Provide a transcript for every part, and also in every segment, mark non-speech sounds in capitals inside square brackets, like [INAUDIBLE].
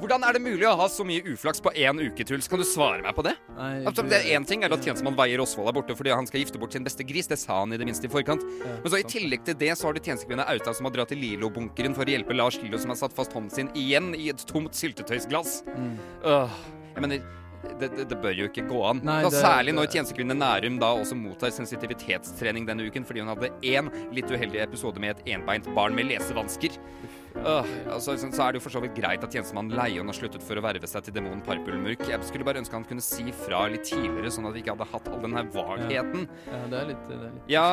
Hvordan er det mulig å ha så mye uflaks på én uke, Truls? Kan du svare meg på det? Nei, Altså, det er Én ting er at tjenestemann Veier Osvold er borte fordi han skal gifte bort sin beste gris. Det sa han i det minste i forkant. Men så i tillegg til det så har du tjenestekvinna Auta som har dratt til Lilo-bunkeren for å hjelpe Lars Lilo, som har satt fast hånden sin igjen i et tomt syltetøysglass. Mm. Øh, jeg mener det, det, det bør jo ikke gå an. Nei, det- særlig når tjenestekvinne Nærum da også mottar sensitivitetstrening denne uken fordi hun hadde én litt uheldig episode med et enbeint barn med lesevansker. Øh, altså, så så er det jo for så vidt greit at tjenestemann Leion har sluttet for å verve seg til demonen Parpulmurk. Jeg skulle bare ønske han kunne si fra litt tidligere, sånn at vi ikke hadde hatt all den her vagheten. Ja, det er litt, det er litt Ja,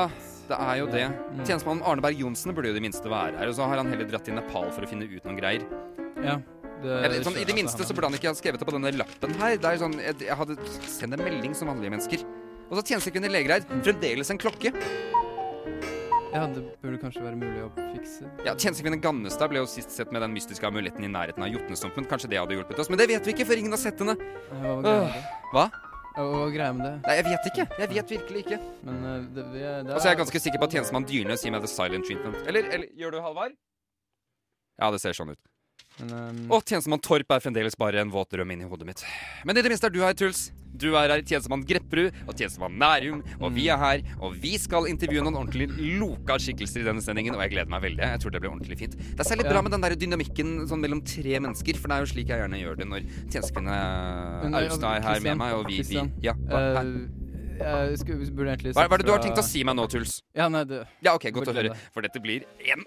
det er jo det. Mm. Tjenestemann Arne Berg Johnsen burde jo i det minste være her, og så har han heller dratt til Nepal for å finne ut noen greier. Ja. Det, Eller, sånn, I det altså, minste så burde han ikke ha skrevet det på denne lappen her. Det er jo sånn, jeg, jeg hadde sendt en melding som vanlige mennesker. Og så tjenestekvinne Legreid. Fremdeles en klokke. Ja, det burde kanskje være mulig å fikse. Ja, Tjenestekvinne Gannestad ble jo sist sett med den mystiske amuletten i nærheten av Jotnestumpen. Kanskje det hadde hjulpet oss, men det vet vi ikke, for ingen har sett henne. Hva var greia med det? Hva? Hva var greia med det? Nei, jeg vet ikke. Jeg vet virkelig ikke. Men uh, det, vi er, Altså, så er jeg ganske sikker på at tjenestemann Dyrnes gir meg the silent treatment. Eller, eller gjør du Halvard? Ja, det ser sånn ut. Men, um... Og tjenestemann Torp er fremdeles bare en våt drøm inni hodet mitt. Men i det minste er du her, Truls. Du er her, tjenestemann Grepperud og tjenestemann Nærum, og vi er her. Og vi skal intervjue noen ordentlig loka skikkelser i denne sendingen, og jeg gleder meg veldig. Jeg tror det blir ordentlig fint. Det er særlig bra med den der dynamikken sånn mellom tre mennesker, for det er jo slik jeg gjerne gjør det når tjenestekvinne eh, Austad er her med meg, og vi, vi Ja, hva, eh, skulle, burde egentlig hva, er det du har tenkt å si meg nå, Truls? Ja, nei, det Ja, ok, godt å høre. For dette blir en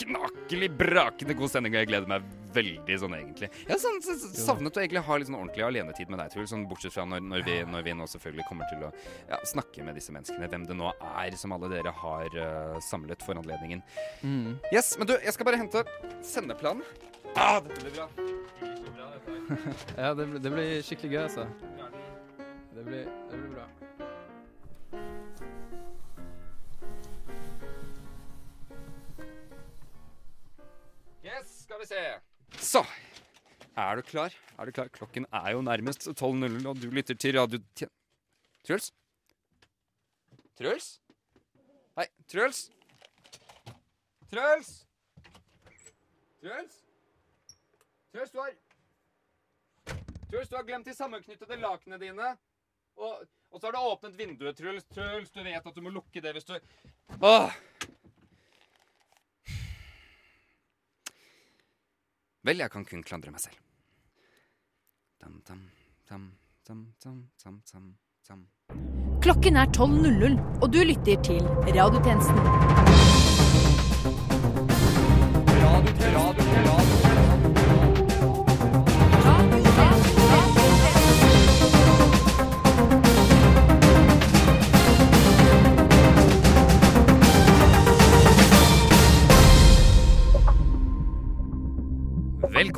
knakelig brakende god sending, og jeg gleder meg veldig sånn, egentlig. Jeg har sånn, s- s- savnet å egentlig ha litt sånn ordentlig alenetid med deg, Truls. Sånn, bortsett fra når, når, vi, når vi nå selvfølgelig kommer til å ja, snakke med disse menneskene. Hvem det nå er som alle dere har uh, samlet for anledningen. Mm. Yes, men du, jeg skal bare hente sendeplanen. Ah, dette blir bra. [LAUGHS] Ja, det, blir- det blir skikkelig gøy, altså. Det blir, det blir bra. Yes, skal vi se. Så. Er du klar? Er du klar? Klokken er jo nærmest 12.00, og du lytter til radio... Truls? Truls? Hei, Truls? Truls? Truls? Truls, du har Truls, du har glemt de sammenknyttede lakenene dine. Og, og så har du åpnet vinduet, Truls. Truls, du vet at du må lukke det hvis du Åh! Vel, jeg kan kun klandre meg selv. Tam, tam, tam, tam, tam, tam, tam, tam. Klokken er 12.00, og du lytter til Radiotjenesten.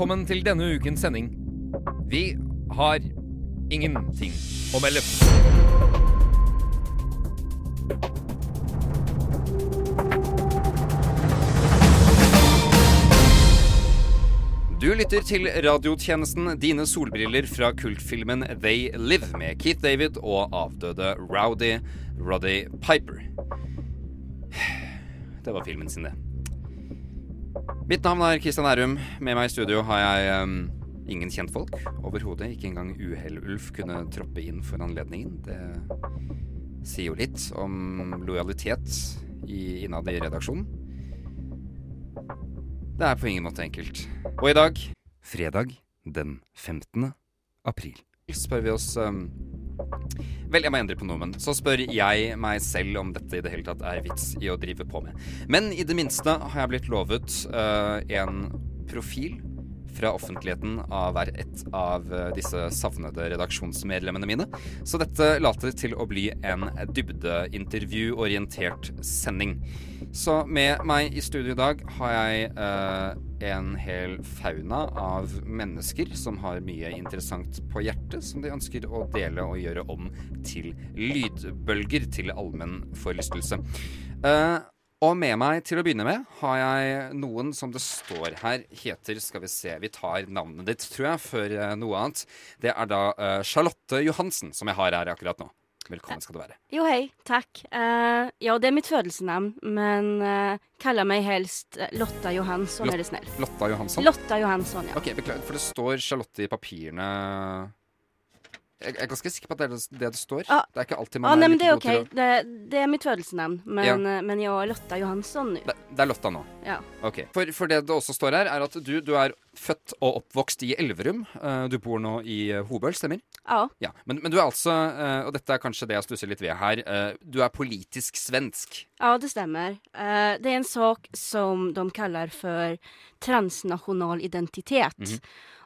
Velkommen til denne ukens sending. Vi har ingenting å melde. Du lytter til radiotjenesten Dine solbriller fra kultfilmen They Live med Keith David og avdøde Rowdy Roddy Piper. [SIGHS] Det var filmen sin, det. Mitt navn er Kristian Ærum. Med meg i studio har jeg um, ingen kjentfolk overhodet. Ikke engang Uhell-Ulf kunne troppe inn for anledningen. Det sier jo litt om lojalitet i, innad i redaksjonen. Det er på ingen måte enkelt. Og i dag, fredag den 15. april, spør vi oss ehm, Vel, jeg må endre på nomen, så spør jeg meg selv om dette i det hele tatt er vits i å drive på med. Men i det minste har jeg blitt lovet uh, en profil fra offentligheten av hver ett av eh, disse savnede redaksjonsmedlemmene mine. Så dette later til å bli en dybdeintervjuorientert sending. Så med meg i studio i dag har jeg eh, en hel fauna av mennesker som har mye interessant på hjertet, som de ønsker å dele og gjøre om til lydbølger til allmenn forlystelse. Eh, og med meg til å begynne med har jeg noen som det står her heter Skal vi se, vi tar navnet ditt, tror jeg, før eh, noe annet. Det er da eh, Charlotte Johansen som jeg har her akkurat nå. Velkommen skal du være. Jo, hei. Takk. Uh, ja, det er mitt fødelsenavn, men uh, kaller meg helst eh, Lotta Johansson, Lot er det snill. Lotta Johansson. Lotta Johansson, ja. Ok, Beklager, for det står Charlotte i papirene Jeg er ganske sikker på at det er det det står. Ah. Det er ikke alltid man man nei, er men like det er god okej. til å Det, det er mitt fødelsesnavn, men, ja. men jeg er Lotta Johansson nå. det, det er Lotta nå. Ja. Ok. For, for det det også står her, er at du, du er født og oppvokst i Elverum. Eh, du bor nå i eh, Hobøl, stemmer? Ja. Ja. Men, men du er altså, eh, og dette er kanskje det jeg stusser litt ved her, eh, du er politisk svensk. ja, det stämmer. Eh, det er en sak som de kaller for transnasjonal identitet. Mhm.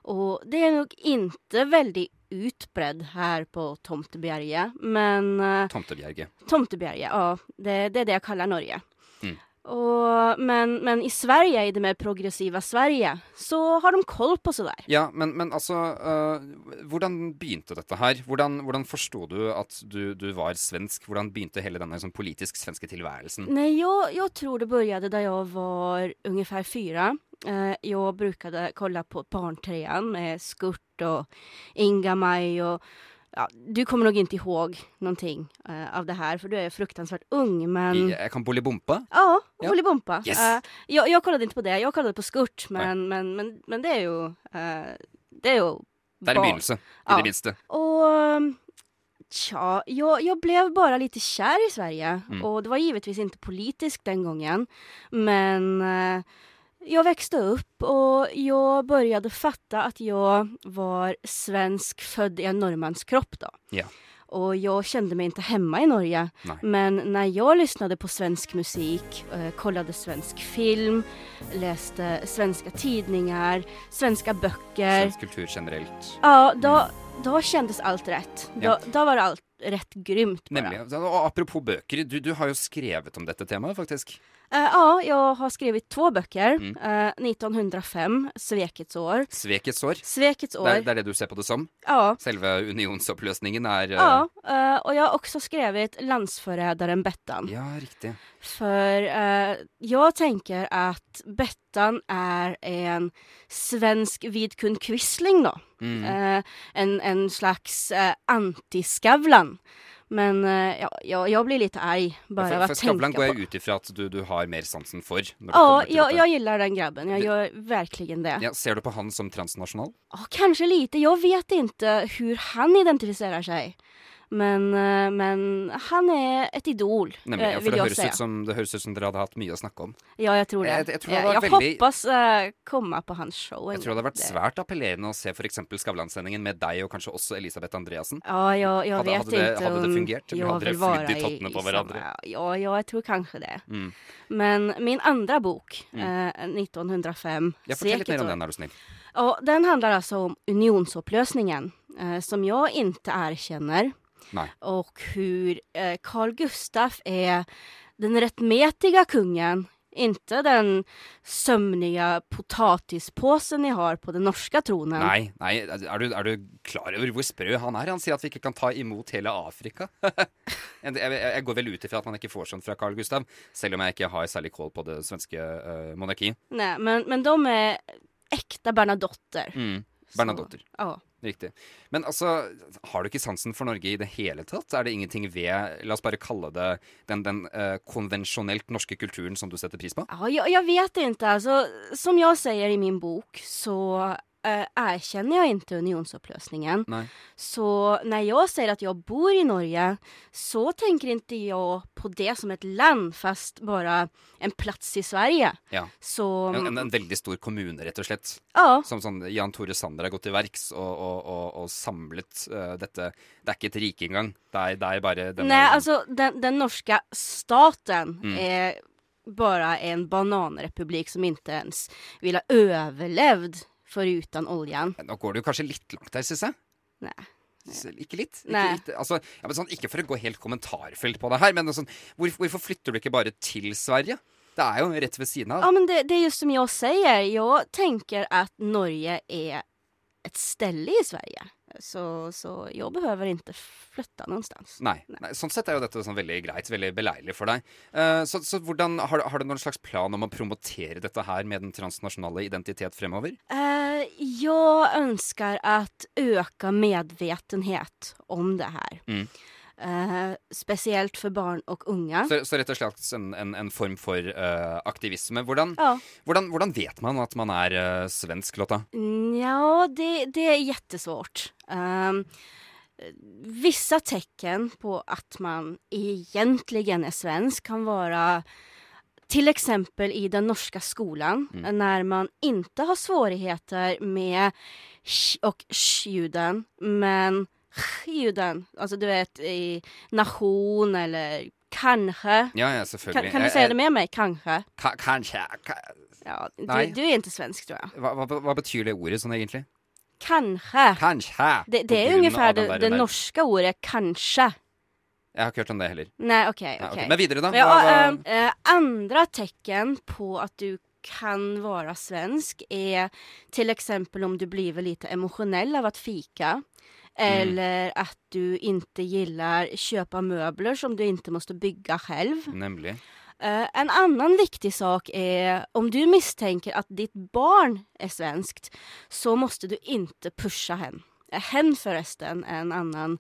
Og det er nok ikke veldig utbredd her på Tomtebjerget, men eh, Tomtebjerget. Tomtebjerget, ja. Det, det er det jeg kaller Norge. Mm. Og, men, men i Sverige, i det mer progressiva Sverige, så har de koll på sådär. Ja, men, men altså uh, Hvordan begynte dette her? Hvordan, hvordan forsto du at du, du var svensk? Hvordan begynte hele denne sånn, politisk svenske tilværelsen? Nej, jag, jag tror det började da jag var ungefär fyra. Eh, jag brukade kolla på Barntrean med Skurt och Inga-Maj och ja, du kommer nog inte ihåg någonting uh, av det här för du är fruktansvärt ung men jeg kan Bolibompa? Ja, Ja. Bolibompa. Yes. Uh, jag, jag kollade inte på det, jag kollade på Skurt men, men, men, men det är ju uh, det är ju Det er en begynnelse, i Ja. det minste. Och tja, jag, jag blev bara lite kär i Sverige. Mm. Och det var givetvis inte politiskt den gången. Men eh, jag växte upp och jag började fatta att jag var svensk född i en norrmanskropp då. Ja. Och jag kände mig inte hemma i Norge. Nej. Men när jag lyssnade på svensk musik, eh, kollade svensk film, läste svenska tidningar, svenska böcker. Svensk kultur generelt. Ja, då, då kändes allt rätt. Då, Ja. då var allt rätt grymt bara. Nemlig. Apropos bøker, du, du har jo skrevet om dette temaet, faktisk. Eh, ja, jag har skrivit två böcker. Mm. Eh, 1905, Svekets år. Svekets år. Svekets år. Det er, det er det du ser på det som? Ja. Selve unionsoppløsningen er eh, Ja, og och jag har också skrivit Landsförrädaren Bettan. Ja, riktig. För jeg jag tänker att Bettan är en svensk Vidkun Quisling då. Mm. Eh, en, en slags anti-Skavlan. Men eh, ja, jeg, jeg blir litt ei bare av for att Skavlan går jeg ut ifra at du, du har mer sansen for. Når det Ja, jeg gillar den grabben. Jeg Det- virkelig verkligen det. Ja, ser du på han som transnasjonal? Ja, kanskje lite. Jeg vet ikke hvordan han identifiserer sig. Men, eh, men han er et idol, Nemlig. eh, Ja, vil jeg ut som, det høres ut som dere hadde hatt mye å snakke om. Ja, jeg tror det. Jeg, jeg, tror det jeg, jeg veldig... håper hoppas uh, komma på hans show. Jeg tror det hadde vært Det- svært appellerende å se f.eks. Skavlan-sendingen med deg og kanskje også Elisabeth Andreassen. Ja, ja, jeg hadde, vet ikke det- Hadde hade det om fungerat, eller hadde dere vill i tottene på hverandre? Ja, ja, jeg tror kanskje det. Mm. Men min andre bok, Mm. eh, 1905, Ja, Fortell litt mer om den, er du snill. Og den handler altså om unionsoppløsningen, eh, som jeg ikke erkänner. Nej. Och hur eh, Carl Gustaf är den rättmätiga kungen, inte den sömniga potatispåsen ni har på den norske tronen. Nei, nei, er du, er du klar over hvor sprø han er? Han sier at vi ikke kan ta imot hele Afrika. [LAUGHS] jeg, jeg, går vel ut ifra at man ikke får sånt fra Carl Gustav, selv om jeg ikke har særlig kål på det svenske uh, monarkiet. Nei, men, men de er ekte Bernadotter. Mm. Så- Bernadotter. Ja. Riktig. Men altså, har du ikke sansen for Norge i det hele tatt? Er det ingenting ved, la oss bare kalle det, den, den uh, konvensjonelt norske kulturen som du setter pris på? Ja, jeg, jeg vet ikke. Altså, som jeg sier i min bok så eh, erkänner jag inte unionsupplösningen. Nej. Så när jag säger att jag bor i Norge så tänker inte jag på det som ett land fast bara en plats i Sverige. Ja. Så En, en, en veldig stor kommune, rett og slett. ja, Som sånn Jan Tore Sander har gått til verks og, og, og, og samlet uh, dette. Det er ikke et rike engang. Det er, det er bare denne nej alltså den, den norska staten Mm. är bara en bananrepublik som inte ens vill ha överlevd oljen. Nå går du kanskje litt langt der, syns jeg. Nei. Ikke litt? Ikke, litt altså, ja, men sånn, ikke for å gå helt kommentarfelt på det her, men sånn, hvor, hvorfor flytter du ikke bare til Sverige? Det er jo rett ved siden av. Ja men det, det er just som jeg sier. Jeg tenker at Norge är ett ställe i Sverige. Så, så behøver ikke flytte flytta någonstans. Nei, nei, sånn sett er jo dette sånn veldig greit, veldig beleilig for deg. Uh, så så hvordan, har, har du noen slags plan om å promotere dette her med den transnasjonale identitet fremover? Uh, jeg ønsker å øke medvetenhet om det her. Mm. Eh, spesielt for barn og unge. Så, så rett og slett en, en, en form for uh, aktivisme. Hvordan, Ja. hvordan, hvordan vet man at man er uh, svensk, Lotta? Ja, det, det er jättesvårt. Um, vissa tecken på at man egentlig er svensk kan være til eksempel i den norske skolen, mm. når man ikke har svårigheter med sh og sh-ljuden men ch-ljuden, alltså du vet i nation eller kanskje. Ja, ja, selvfølgelig. kan du si det med meg? Kanskje. Ka- Kanskje ka, Ja, du, du er ikke svensk tror jeg. hva, hva, hva betyr det ordet sånn egentlig? Kanskje. Kanskje. Det, det er grunn ungefär det, det norske ordet kanskje. Jeg har ikke hørt om det heller. Nej, okej, Ja, okay. ok. Men videre, da. Ja, og, uh, andra tecken på at du kan være svensk er til eksempel om du blir lite emosjonell av att Mm. Eller att du inte gillar köpa möbler som du inte måste bygga själv. Nemlig. Uh, en annen viktig sak er om du mistenker at ditt barn er svenskt så måste du ikke pushe hen. Eh, Hen forresten, är en annen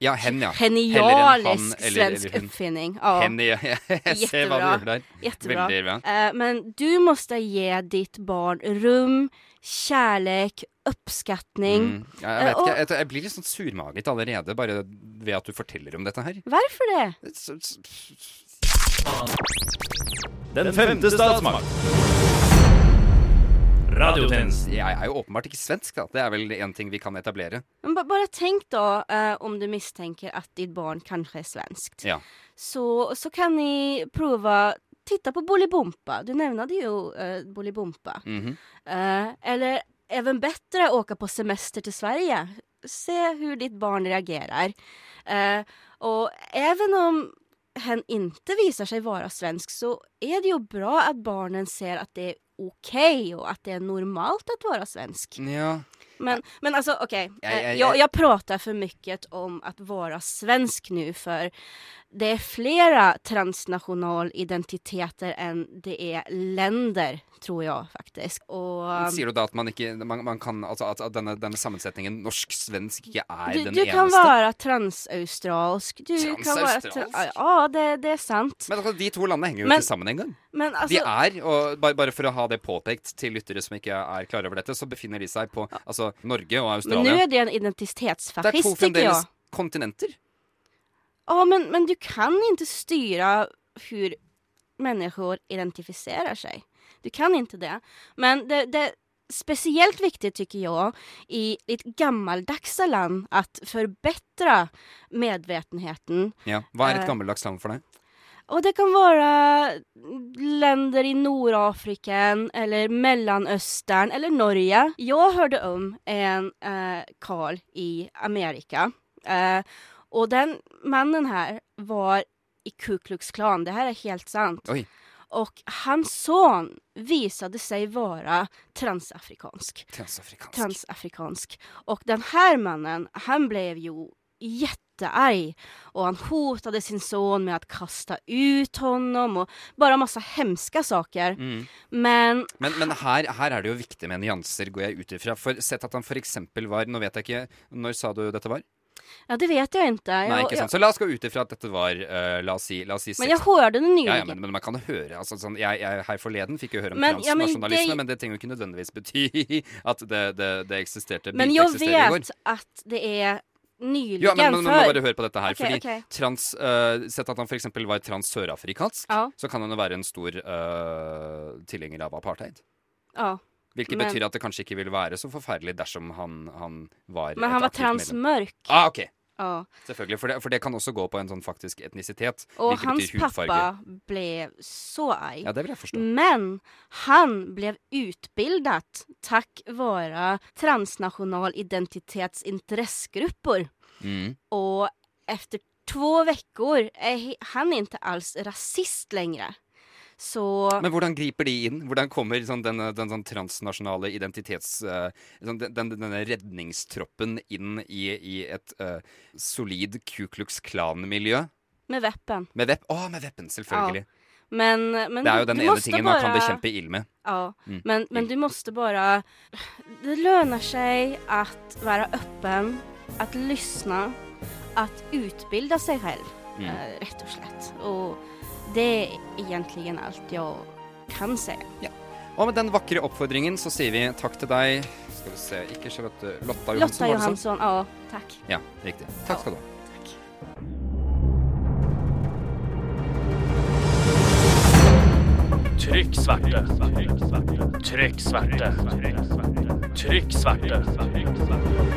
Ja, hen, ja. genialisk han eller- svensk eller hun. uppfinning. Ja. Hen, ja. [LAUGHS] Jeg ser hva du gjør der. Jättebra. Veldig ja. uh, men du måste gi ditt barn rum, kärlek, uppskattning. Mm. Ja, jeg, vet Eh, ikke, jeg, jeg blir litt sånn surmaget allerede bare ved at du forteller om dette her. Hvorfor det? Den femte statsmakt. Radiotjenesten. Jeg er jo åpenbart ikke svensk, da. Det er vel en ting vi kan etablere. Men ba- bara tänk då eh, om du mistenker at ditt barn kanskje er svenskt. Ja. Så, så kan ni prøve titta på Bolibompa. Du nevnte jo uh, Bolibompa. Mm -hmm. uh, eller även bättre åka på semester till Sverige. Se hur ditt barn reagerar. Eh, och även om hen inte visar sig vara svensk så är det ju bra att barnen ser att det är okej och att det är normalt att vara svensk. Ja. Men, men alltså okej, Ja, eh, ja, ja. jag, jag pratar för mycket om att vara svensk nu för det är flera transnationalidentiteter än det är länder, tror jag faktiskt. Och, Sier du da at man ikke man, man kan, altså at, denne, denne sammensetningen norsk-svensk ikke er du, den du eneste? kan være transaustralsk. Du Kan vara Transaustralsk? ja, det, det er sant. Men altså, de to landene henger jo Men- ikke sammen engang. Men De er, og bare, bare for å ha det påpekt til lyttere som ikke er klar over dette, så befinner de seg på altså, Norge og men nå er är det en Det er to identitetsfascist fremdeles kontinenter. Ja, men, men du kan ikke styre hvordan mennesker identifiserer sig. Du kan inte det. Men det, det är speciellt viktigt tycker jag i ett gammeldags land att förbättra medvetenheten. Ja. Hva er et Eh, gammeldags land for deg? Och det kan vara länder i Nordafrika eller Mellanöstern eller Norge. Jag hörde om en eh, karl i Amerika. Eh, och den mannen här var i Ku Klux Klan. Det här är helt sant. Oj. Och hans son visade sig vara transafrikansk. Transafrikansk. Transafrikansk. Och den här mannen, han blev ju jättearg. Och han hotade sin son med att kasta ut honom och bara massa hemska saker. Mm. Men Men, men her, her er det jo viktig med nyanser, går jeg ut ifra. For sett at han f.eks. var Nå vet jeg ikke Når sa du dette var? Ja, det vet jeg ikke. Jeg, Nei, ikke sant. Så la oss gå ut ifra at dette var uh, La oss si, la oss si men jeg hørte det det ja, ja, men, men man kan høre altså, sånn, jeg, jeg Her forleden fikk jeg høre om Men- ja, men transnasjonalisme, det- men det trenger jo ikke nødvendigvis bety [LAUGHS] at det, det, det eksisterte Men jeg vet at det er nyligen Ja, men, men, bare hør på dette her. Okay, fordi okay. trans uh, Sett at han f.eks. var trans-sørafrikansk, Ja, så kan han jo være en stor uh, tilhenger av apartheid. ja. Hvilket Men- betyr at det kanskje ikke ville være så forferdelig dersom han, han var Men han var transmørk. Ah, ok. Oh. Selvfølgelig. For det, for det kan også gå på en sånn faktisk etnisitet. Og hans pappa ble så ei. Ja, det vil jeg forstå. Men han ble utbildet takk vare transnasjonal identitetsinteressegrupper. Mm. Og etter to veckor är han inte alls rasist längre. Så Men hvordan griper de inn? Hvordan kommer sånn, den, den sånn transnasjonale identitets... eh, sånn, den, den, denne redningstroppen inn i, i et uh, solid Ku Klux Klan-miljø? med veppen. Med vepp? Å, med veppen, selvfølgelig. Men, men Det er jo den ene tingen tingen man kan bekjempe ild med. Ja, Mm. men, men du måste bare Det lønner seg å være åpen, å lyssna å utbilde seg selv, Mm. rett og slett. Och det är egentligen allt jag kan säga. Og med den vakre oppfordringen så sier vi takk til deg Skal vi se, ikke Charlotte Lotta Johansson. Lotta? Johansson, ja, Takk. Ja, riktig. Takk skal du ha. Trykk sverte. Trykk sverte. Trykk sverte.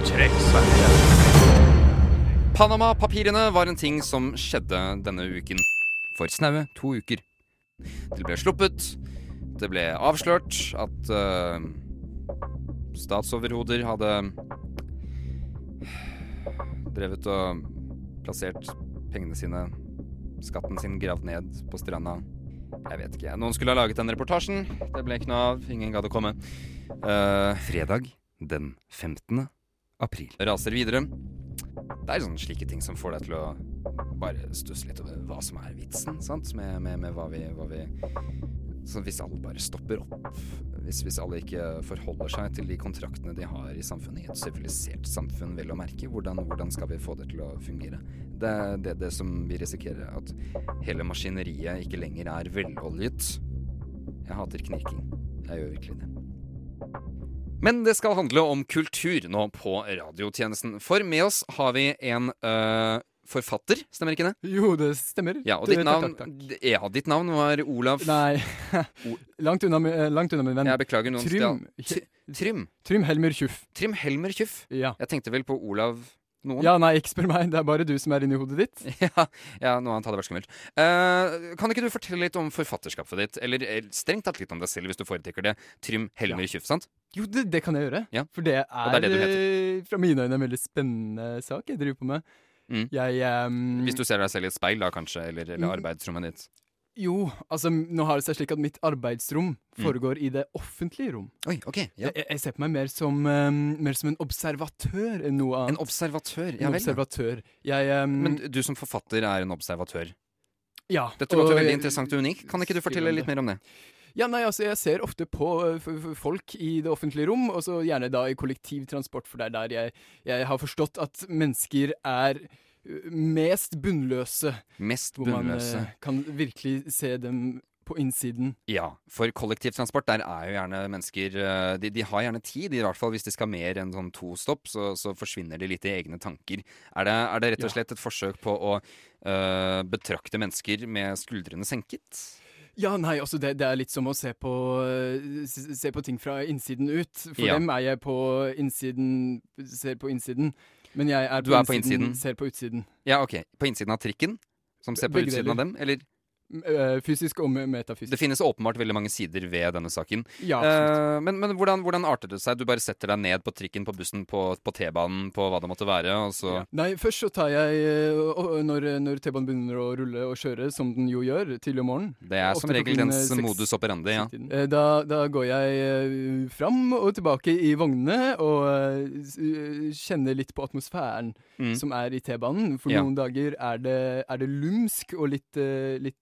Trykk sverte. Panama-papirene var en ting som skjedde denne uken. For snaue to uker. Det ble sluppet. Det ble avslørt at uh, statsoverhoder hadde drevet og plassert pengene sine, skatten sin, gravd ned på stranda. Jeg vet ikke. Noen skulle ha laget den reportasjen. Det ble ikke noe av. Ingen gadd å komme. Uh, fredag den 15. april. Raser videre. Det er sånne slike ting som får deg til å bare stusse litt over hva som er vitsen, sant? Med, med, med hva vi, hva vi Så hvis alle bare stopper opp, hvis, hvis alle ikke forholder seg til de kontraktene de har i samfunnet, i et sivilisert samfunn, vel å merke, hvordan, hvordan skal vi få det til å fungere? Det er det, det som vi risikerer, at hele maskineriet ikke lenger er veloljet. Jeg hater knirking. Jeg gjør virkelig det. Men det skal handle om kultur nå på radiotjenesten. For med oss har vi en øh, forfatter, stemmer ikke det? Jo, det stemmer. Ja, og ditt navn, takk, takk. ja, ditt navn var Olav Nei, [LAUGHS] langt unna, langt unna min venn. Jeg beklager noen Trym. stjal- Trym. Trym Helmer Tjuff. Trym Helmer Tjuff. Ja. Jeg tenkte vel på Olav noen? ja, nei, ikke spør meg. Det er bare du som er inni hodet ditt. [LAUGHS] ja, ja, noe annet hadde vært skummelt. Uh, kan ikke du fortelle litt om forfatterskapet ditt? Eller eh, strengt tatt litt om deg selv, hvis du foretrekker det. Trym Helmer Tjuff, sant? Jo, det, det kan jeg gjøre. Ja. For det er, det er det eh, fra mine øyne en veldig spennende sak jeg driver på med. Mm. Jeg um, Hvis du ser deg selv i et speil, da kanskje, eller, eller Mm. arbeidsrommet ditt. Jo, altså nå har det seg slik at mitt arbeidsrom Mm. foregår i det offentlige rom. Oi, ok. Ja. Jeg, jeg ser på meg mer som, um, mer som en observatør enn noe annet. En observatør. En Ja vel. ja. observatør. Jeg um, Men du som forfatter er en observatør. ja. Dette låter veldig interessant og unikt. Kan ikke du fortelle litt mer om det? Ja, nei, altså, jeg ser ofte på eh, folk i det offentlige rom, og så gjerne da i kollektivtransport, for det er der jeg, jeg har forstått at mennesker er mest bunnløse. Mest Hvor man bunnløse. eh, kan virkelig se dem på innsiden. Ja, for kollektivtransport, der er jo gjerne mennesker eh, de, de har gjerne tid, i hvert fall hvis de skal mer enn sånn to stopp, så, så forsvinner de litt i egne tanker. Er det, er det rett og slett et forsøk på å eh, betrakte mennesker med skuldrene senket? Ja, nei, altså det, det er litt som å se på, se på ting fra innsiden ut. For Ja. dem er jeg på innsiden, ser på innsiden. Men jeg er Du på, er på innsiden, innsiden. ser på utsiden. Ja, ok. På innsiden av trikken? Som ser på Begge utsiden av dem? Eller Fysisk og metafysisk. Det finnes åpenbart veldig mange sider ved denne saken. ja. Eh, men men hvordan, hvordan arter det seg? Du bare setter deg ned på trikken, på bussen, på, på T-banen, på hva det måtte være, Ja. Nei, først så tar jeg eh, Når, når T-banen begynner å rulle og kjøre, som den jo gjør, tidlig om morgenen Det er som regel dens eh, modus operandi, ja. Eh, Da, da går jeg eh, fram og tilbake i vognene og eh, eh, kjenner litt på atmosfæren Mm. som er i T-banen. For Ja. noen dager er det, er det lumsk og litt, eh, litt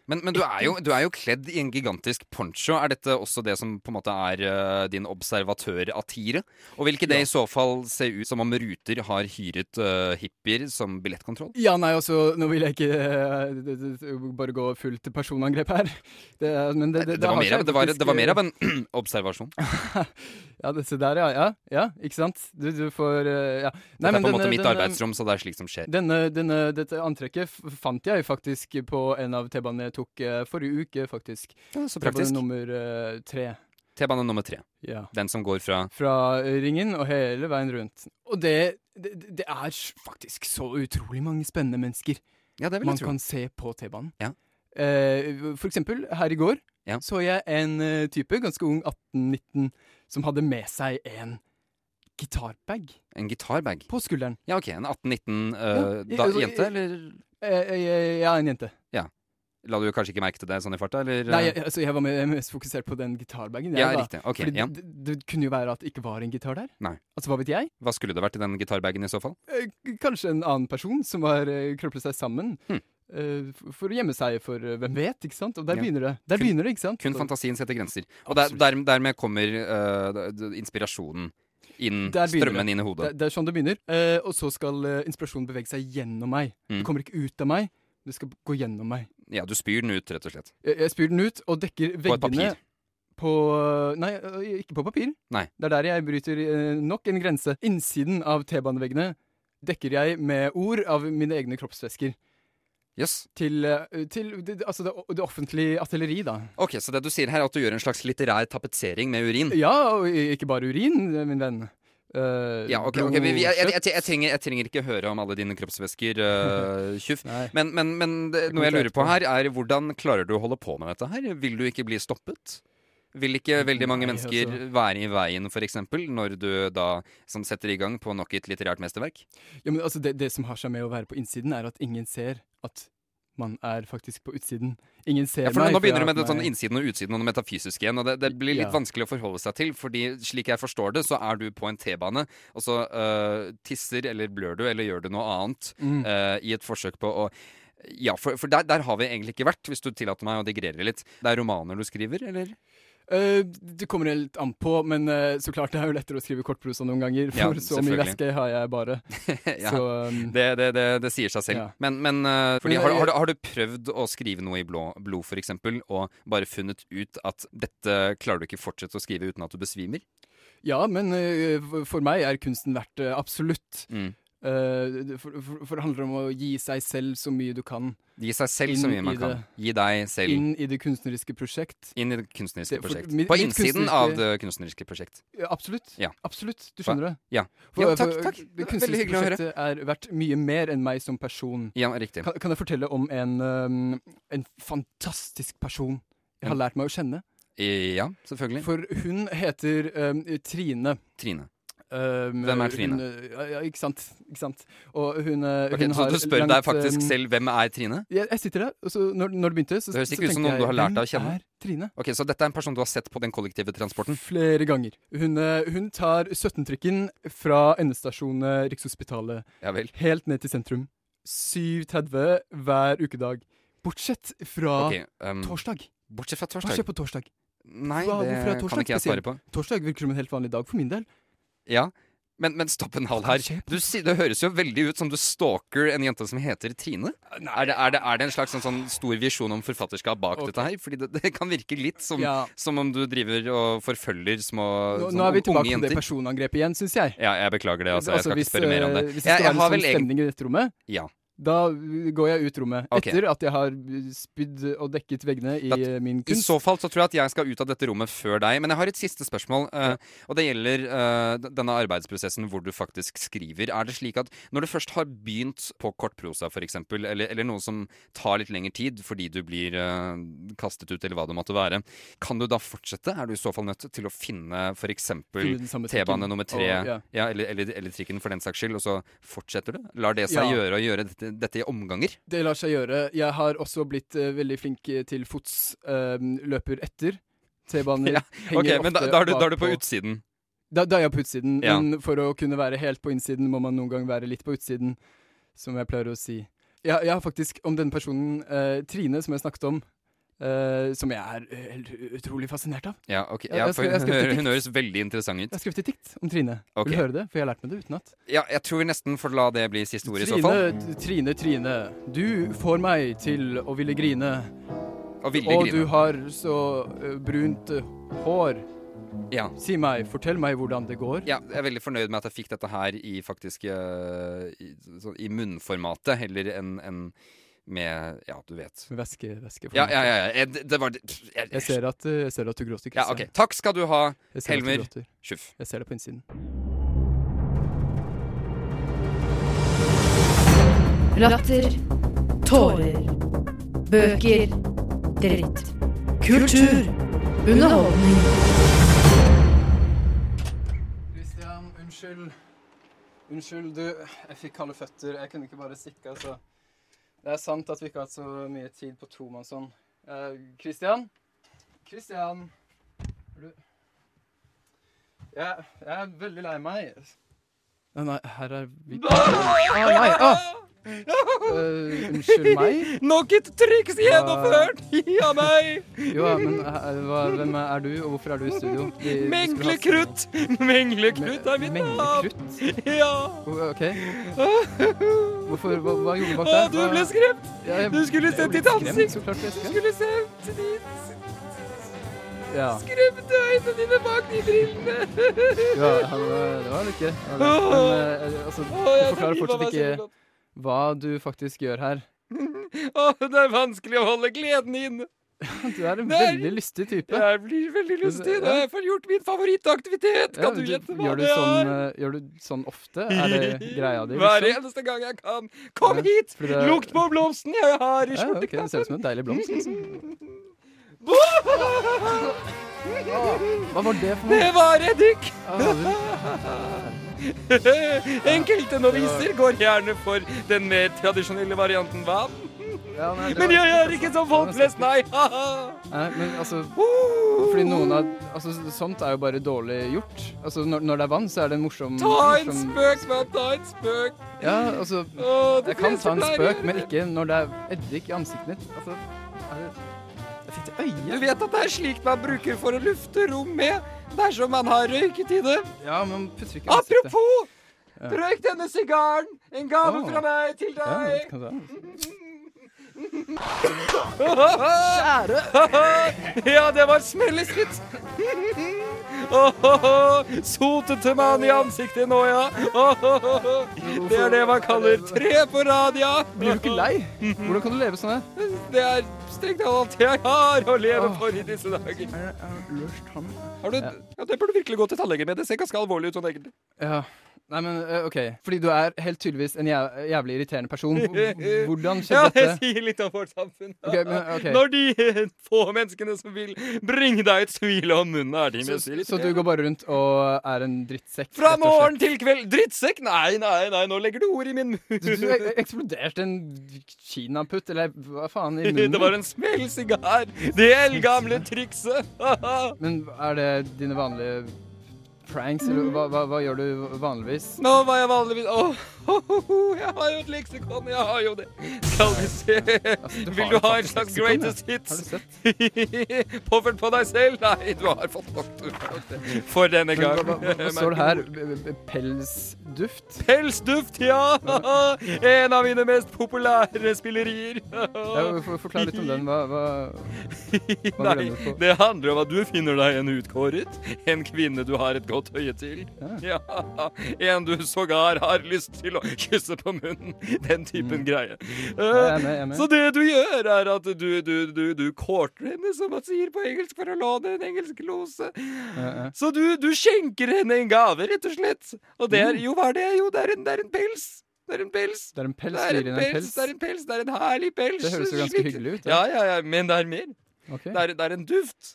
Men, men du, er jo, du er jo kledd i en gigantisk poncho. Er dette også det som på en måte er uh, din observatørattire? Og vil ikke det Ja. i så fall se ut som om Ruter har hyret uh, hippier som billettkontroll? Ja, nei, altså, nå vil jeg ikke det- bare gå fullt personangrep her. Det, men det, Det, det, var, mer, av- det, var, det var mer av en [CLEARS THROAT] observasjon. [LAUGHS] Ja, det, se der, ja. ja. Ja, ikke sant? Du, du får Ja. Dette er på en måte mitt denne- arbeidsrom, så det er slikt som skjer. Denne, denne, dette antrekket fant jeg faktisk på en av T-banene tok eh, forrige uke, faktisk. Ja, så T-bane praktisk. nummer eh, tre. T-bane nummer tre. Ja. Den som går fra Fra eh, Ringen og hele veien rundt. Og det, det, det er faktisk så utrolig mange spennende mennesker Ja, det vil man tro. kan se på T-banen. Ja. Eh, for eksempel, her i går Ja. så jeg en type, ganske ung, 18-19, som hadde med seg en gitarbag En gitarbag. på skulderen. Ja, OK. En 18-19 uh, ja, altså, jente, eller ja, en jente. La du kanskje ikke merke til det sånn i farta, eller? Nei, eh? jeg, altså, jeg var mest fokusert på den gitarbagen. Ja, riktig. Ok, Fordi ja. det, det kunne jo være at det ikke var en gitar der. Nei. Altså, hva vet jeg? Hva skulle det vært i den gitarbagen i så fall? Eh, kanskje en annen person som har uh, krøplet seg sammen. Hm. eh, for å gjemme seg for eh, hvem vet, ikke sant? Og der Ja. begynner det. Der Kun- begynner det, ikke sant? Kun fantasien setter grenser. Og der, der, dermed kommer eh, d- inspirasjonen inn, strømmen det. inn i hodet. det er sånn det begynner. Eh, og så skal eh, inspirasjonen bevege seg gjennom meg. Mm. Det kommer ikke ut av meg, det skal gå gjennom meg. Ja, du spyr den ut, rett og slett. Jeg, jeg spyr den ut og dekker veggene På et papir. på Nei, øh, ikke på papir. Nei. Det er der jeg bryter eh, nok en grense. Innsiden av T-baneveggene dekker jeg med ord av mine egne kroppsvæsker. Yes. Til, eh, til altså det, det offentlige atelieri, da. Ok, Så det du sier her, er at du gjør en slags litterær tapetsering med urin? Ja, og ikke bare urin, min venn. Eh, Ja, ok, okay. vi, vi, jeg, jeg, jeg, trenger, jeg trenger ikke høre om alle dine kroppsvæsker, uh, [LAUGHS] tjuff. Men, men, men det, noe jeg lurer på her, er hvordan klarer du å holde på med dette her? Vil du ikke bli stoppet? Vil ikke veldig mange Nei, mennesker altså. være i veien, f.eks., når du da som setter i gang på nok et litterært mesterverk? Ja, men altså det, det som har seg med å være på innsiden, er at ingen ser at man er faktisk på utsiden. Ingen ser Ja, for meg. Nå begynner du med det sånn innsiden og utsiden og det metafysiske igjen. og Det, det blir litt Ja. vanskelig å forholde seg til. fordi slik jeg forstår det, så er du på en T-bane, og så uh, tisser eller blør du eller gjør du noe annet Mm. uh, i et forsøk på å ja, for, for der, der har vi egentlig ikke vært, hvis du tillater meg å digrere litt. Det er romaner du skriver, eller? Eh, det kommer helt an på, men uh, så klart det er jo lettere å skrive kortprosa noen ganger. For Ja, så mye væske har jeg bare. [LAUGHS] ja. Så um, Det, det, det, det sier seg selv. Ja. Men, men uh, fordi, har, har, du, har du prøvd å skrive noe i blå, blod, f.eks., og bare funnet ut at dette klarer du ikke fortsette å skrive uten at du besvimer? ja, men for meg er kunsten verdt det, absolutt. Mm. Eh, for, for, for det handler om å gi seg selv så mye du kan Gi seg selv så mye man det, kan. Gi deg selv inn, i det kunstneriske prosjekt. Inn i det kunstneriske Det- for prosjekt. På innsiden av det kunstneriske prosjekt. Ja, absolutt. Ja. Absolutt. Du skjønner det? Ja. Ja, takk, takk. Det kunstneriske prosjektet er verdt mye mer enn meg som person. Ja, riktig. Kan, kan jeg fortelle om en, um, en fantastisk person jeg har lært meg å kjenne? Ja, selvfølgelig. For hun heter um, Trine. Trine. Um, Hvem er Trine? Hun, ja, ikke sant. Ikke sant. Og hun, okay, hun så har du spør deg faktisk um, selv hvem er Trine? Jeg, jeg sitter der, og så når, når det begynte, så, Det høres ikke ut som noen du har lært deg å kjenne. er Trine? Ok, Så dette er en person du har sett på den kollektive transporten? Flere ganger. Hun, uh, hun tar 17-trikken fra endestasjonen Rikshospitalet Ja helt ned til sentrum. 7.30 hver ukedag. Bortsett fra okay, um, torsdag. Bortsett fra Hva torsdag? skjer på torsdag? Nei, Hva- det er kan ikke jeg svare på. Torsdag virker som en helt vanlig dag for min del. Ja, men, men stopp en hal her. Du, det høres jo veldig ut som du stalker en jente som heter Trine. Er det, er det, er det en slags sånn, sånn stor visjon om forfatterskap bak okay. dette her? Fordi det, det kan virke litt som, Ja, som om du driver og forfølger små nå, jenter nå er vi tilbake på det personangrepet igjen, syns jeg. Ja, jeg beklager det. Altså, jeg skal hvis, ikke spørre mer om det. eh, Hvis det Jeg, skal jeg være har en vel sånn stemning i dette rommet, Ja. Da går jeg ut rommet. Okay. Etter at jeg har spydd og dekket veggene i Da- min kunst. I så fall så tror jeg at jeg skal ut av dette rommet før deg. Men jeg har et siste spørsmål, Uh, og det gjelder uh, denne arbeidsprosessen hvor du faktisk skriver. Er det slik at når du først har begynt på kortprosa f.eks., eller, eller noe som tar litt lengre tid fordi du blir uh, kastet ut, eller hva det måtte være, kan du da fortsette? Er du i så fall nødt til å finne f.eks. T-bane nummer tre, Og, ja. ja, eller, eller, eller trikken for den saks skyld, og så fortsetter du? Lar det seg Ja. gjøre å gjøre dette, dette i omganger? Det lar seg gjøre. Jeg har også blitt uh, veldig flink eh, til fots. eh, løper etter. T-baner [LAUGHS] Ja, henger men da, ofte da, er du, da er du på utsiden. Da, da er jeg på utsiden, Ja. men for å kunne være helt på innsiden, må man noen gang være litt på utsiden, som jeg pleier å si. Jeg, jeg har faktisk om denne personen, eh, Trine, som jeg snakket om, eh, som jeg er eh, helt utrolig fascinert av. Ja, ok. Ja, for hun, hun høres veldig interessant ut. Jeg har skrevet et dikt om Trine. Okay. Vil du høre det? For jeg har lært meg det utenat. Ja, jeg tror vi nesten får la det bli siste ord i så fall. Trine, Trine, du får meg til å ville grine. Og ville Og du har så brunt hår. Ja. Si meg, fortell meg hvordan det går. ja, jeg er veldig fornøyd med at jeg fikk dette her i faktisk i, sånn, i munnformatet, heller enn enn med Ja, du vet. Med væske, væske Ja, ja, ja. ja. Jeg, det var jeg, Jeg ser at, eh, jeg ser at du gråter, Ja, Kristian. ok. Takk skal du ha, Jeg ser du Helmer. Sjuff. Jeg ser det på innsiden. Latter. Tårer. Bøker. Dritt. Kultur. Underholdning. Kristian, unnskyld. Unnskyld, du. Jeg fikk kalde føtter. Jeg kunne ikke bare stikke, altså. Det er sant at vi ikke har hatt så mye tid på tomannshånd. Eh, Kristian? Kristian? Er du jeg, jeg er veldig lei meg. Nei, her er vi Å nei! Å! Eh, unnskyld meg? [LAUGHS] Nok et triks gjennomført Ja, meg! Jo, men eh, hva, hvem er du, og hvorfor er du i studio? Menglekrutt! Menglekrutt er mitt navn! Menglekrutt? [LAUGHS] Ja. OK. Hvorfor, hva, hva gjorde du bak Å, der? du ble skremt! Ja, jeg- Du skulle sett ditt ansikt. Du skulle sett ditt Ja. skremte øynene dine bak de brillene. ja han, det var litt gøy. Men eh, altså, du forklarer fortsatt ikke. Hva du faktisk gjør her. [LAUGHS] Å, det er vanskelig å holde gleden inne. [LAUGHS] Du er en er- veldig lystig type. Jeg blir veldig lystig når jeg får gjort min favorittaktivitet. Ja, Kan du gjette hva det sånn, er? eh, gjør du sånn ofte? Er det [LAUGHS] greia di? Hver Liksom? eneste gang jeg kan. Kom Ja, hit! det Lukt på blomsten jeg har i Ja, okay. Det ser ut som en deilig blomst. Liksom. Hva var det for noe? Det var eddik! [LAUGHS] Enkelte noviser går gjerne for den mer tradisjonelle varianten vann. ja, nei, Men jeg er ikke som folk flest, nei. [LAUGHS] Nei, men altså [LAUGHS] Fordi noen av altså, Sånt er jo bare dårlig gjort. Altså, når, når det er vann, så er det en morsom Ta en morsom- spøk, mann, ta en spøk. Ja, altså Åh, Jeg kan ta en spøk, men ikke når det er eddik i ansiktet mitt. Altså er det Jeg fikk Du vet at det er slikt man bruker for å lufte rom med dersom man har røyket i det. Ja, men putter ikke. Apropos! Ja. Røyk denne sigaren! En gave oh. fra meg til deg! Ja, det. [LAUGHS] [LAUGHS] ja, det var smelleskritt. Sotete mann i ansiktet nå, ja. Det er det man kaller tre på rad, ja. Blir du ikke lei? Hvordan kan du leve sånn her? Det er strengt tatt alt jeg har å leve for i disse dager. Er er løst tann? Har du, Ja. det burde virkelig gå til tannlegen med. Det ser ganske alvorlig ut sånn egentlig. Ja. Nei, men eh, OK. Fordi du er helt tydeligvis en jæv jævlig irriterende person. [LAUGHS] Hvordan skjedde dette? Ja, det sier litt om vårt samfunn. Ok, men, ok. Når de få menneskene som vil bringe deg et smil om munnen, er de Så, litt så du går bare rundt og er en drittsekk? Fra morgen til kveld. Drittsekk? Nei, nei, nei, nå legger du ord i min munn. Du, du eksploderte en kinaputt, eller hva faen, i [LAUGHS] munnen? Det var en smellsigar! Det eldgamle trikset. [LAUGHS] Men er det dine vanlige pranks, eller hva, hva, hva gjør du vanligvis? Nå var jeg vanligvis Åh, jeg har jo et leksikon, jeg har jo det. Skal vi se Altså, Vil du ha en slags greatest hits? Du? [LAUGHS] Påført på deg selv? Nei, du har fått nok du for denne gang. hva, står det her? [LAUGHS] Pelsduft? Pelsduft, ja! En av mine mest populære spillerier. Forklar litt om den. Hva, hva, [LAUGHS] Nei, ut på? det handler om at du finner deg en utkåret. En kvinne du har et godt øye til. Ja. En du sågar har lyst til å kysse på munnen. Den typen greie. Mm. jeg er med, jeg er med. Så det du gjør, er at du, du, du, du courter henne, som man sier på engelsk, for å låne en engelsk lose. Uh, uh. Så du, du skjenker henne en gave, rett og slett. Og det er Mm. jo hva er det? Jo, det er en, det er en pels. Det er en pels. Det er en pels, Det er en pels, det er en pels, det er en herlig pels. Det høres jo ganske hyggelig ut. Ja, ja, ja, men det er mer. Okay. Det er, det er en duft.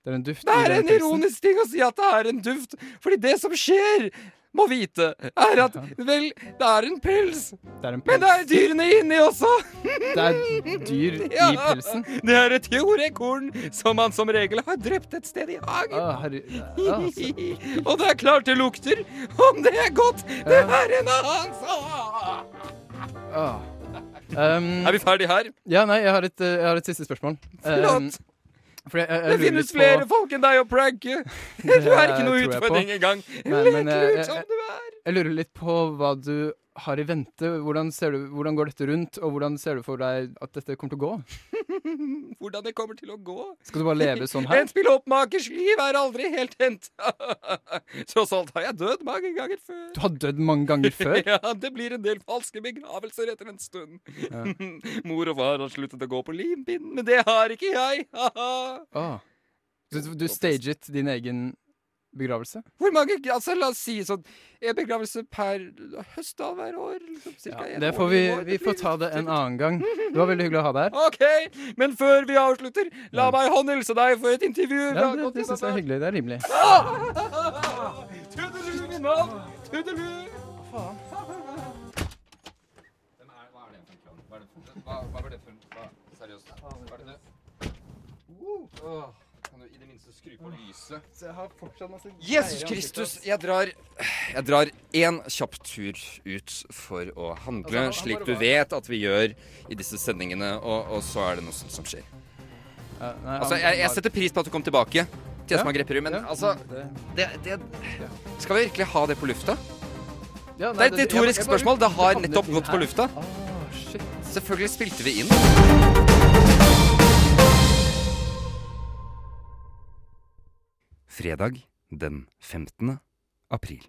Det er en duft Det i er den en pelsen. ironisk ting å si at det er en duft, fordi det som skjer, må vite, er at vel, det er en pels, Det er en men det er dyrene inni også. [LAUGHS] Det er dyr Ja. i pelsen. Det er et jordekorn som man som regel har drept et sted i hagen. Ah. Ja, altså. [LAUGHS] Og det er klart det lukter. Om det er godt, det Ja. er en annen sak. Ah. Um, Er vi ferdige her? ja, nei, jeg har et, eh, jeg har et siste spørsmål. Um, Flott. for jeg, jeg, jeg Det finnes flere på, folk enn deg å pranke. [LAUGHS] Du er ikke noe utfordring engang. Lek men, eh, som du er. Jeg lurer litt på hva du har i vente. Hvordan, ser du, hvordan går dette rundt, og hvordan ser du for deg at dette kommer til å gå? [LAUGHS] Hvordan det kommer til å gå. Skal du bare leve sånn her? [LAUGHS] En pilotmakers liv er aldri helt hendt. [LAUGHS] Tross alt har jeg dødd mange ganger før. Du har dødd mange ganger før. Ja, det blir en del falske begravelser etter en stund. Ja. Mor og far har sluttet å gå på limpinnen, men det har ikke jeg. Ah. Du, du staget din egen begravelse? Hvor mange altså La oss si sånn En begravelse per høst hver år? Liksom, cirka Ja, det får vi, år. vi får ta det en annen gang. Det var veldig hyggelig å ha deg her. OK, men før vi avslutter, la Ja. meg håndhilse deg for et intervju. Ja, det det syns jeg er hyggelig. Det er rimelig. Tudelu, min mann! Tudelu! Hva er det for en Hva, hva var det for Seriøst? Hva er det det? Kan du i det minste skru på lyset? Så jeg har fortsatt masse Jesus Kristus, jeg drar Jeg drar én kjapp tur ut for å handle, Altså, han- han slik bare du var- vet at vi gjør i disse sendingene, og, og så er det noe sånt som skjer. Ja, nei, Altså, han- jeg, jeg setter pris på at du kom tilbake til Ja. Esma Grepperud, men Ja, altså det- det, det, Skal vi virkelig ha det på lufta? Ja, Det nei, er et jeg- retorisk bare- spørsmål. Det har nettopp gått på her. lufta. Åh, shit. Selvfølgelig spilte vi inn. Fredag den 15. april.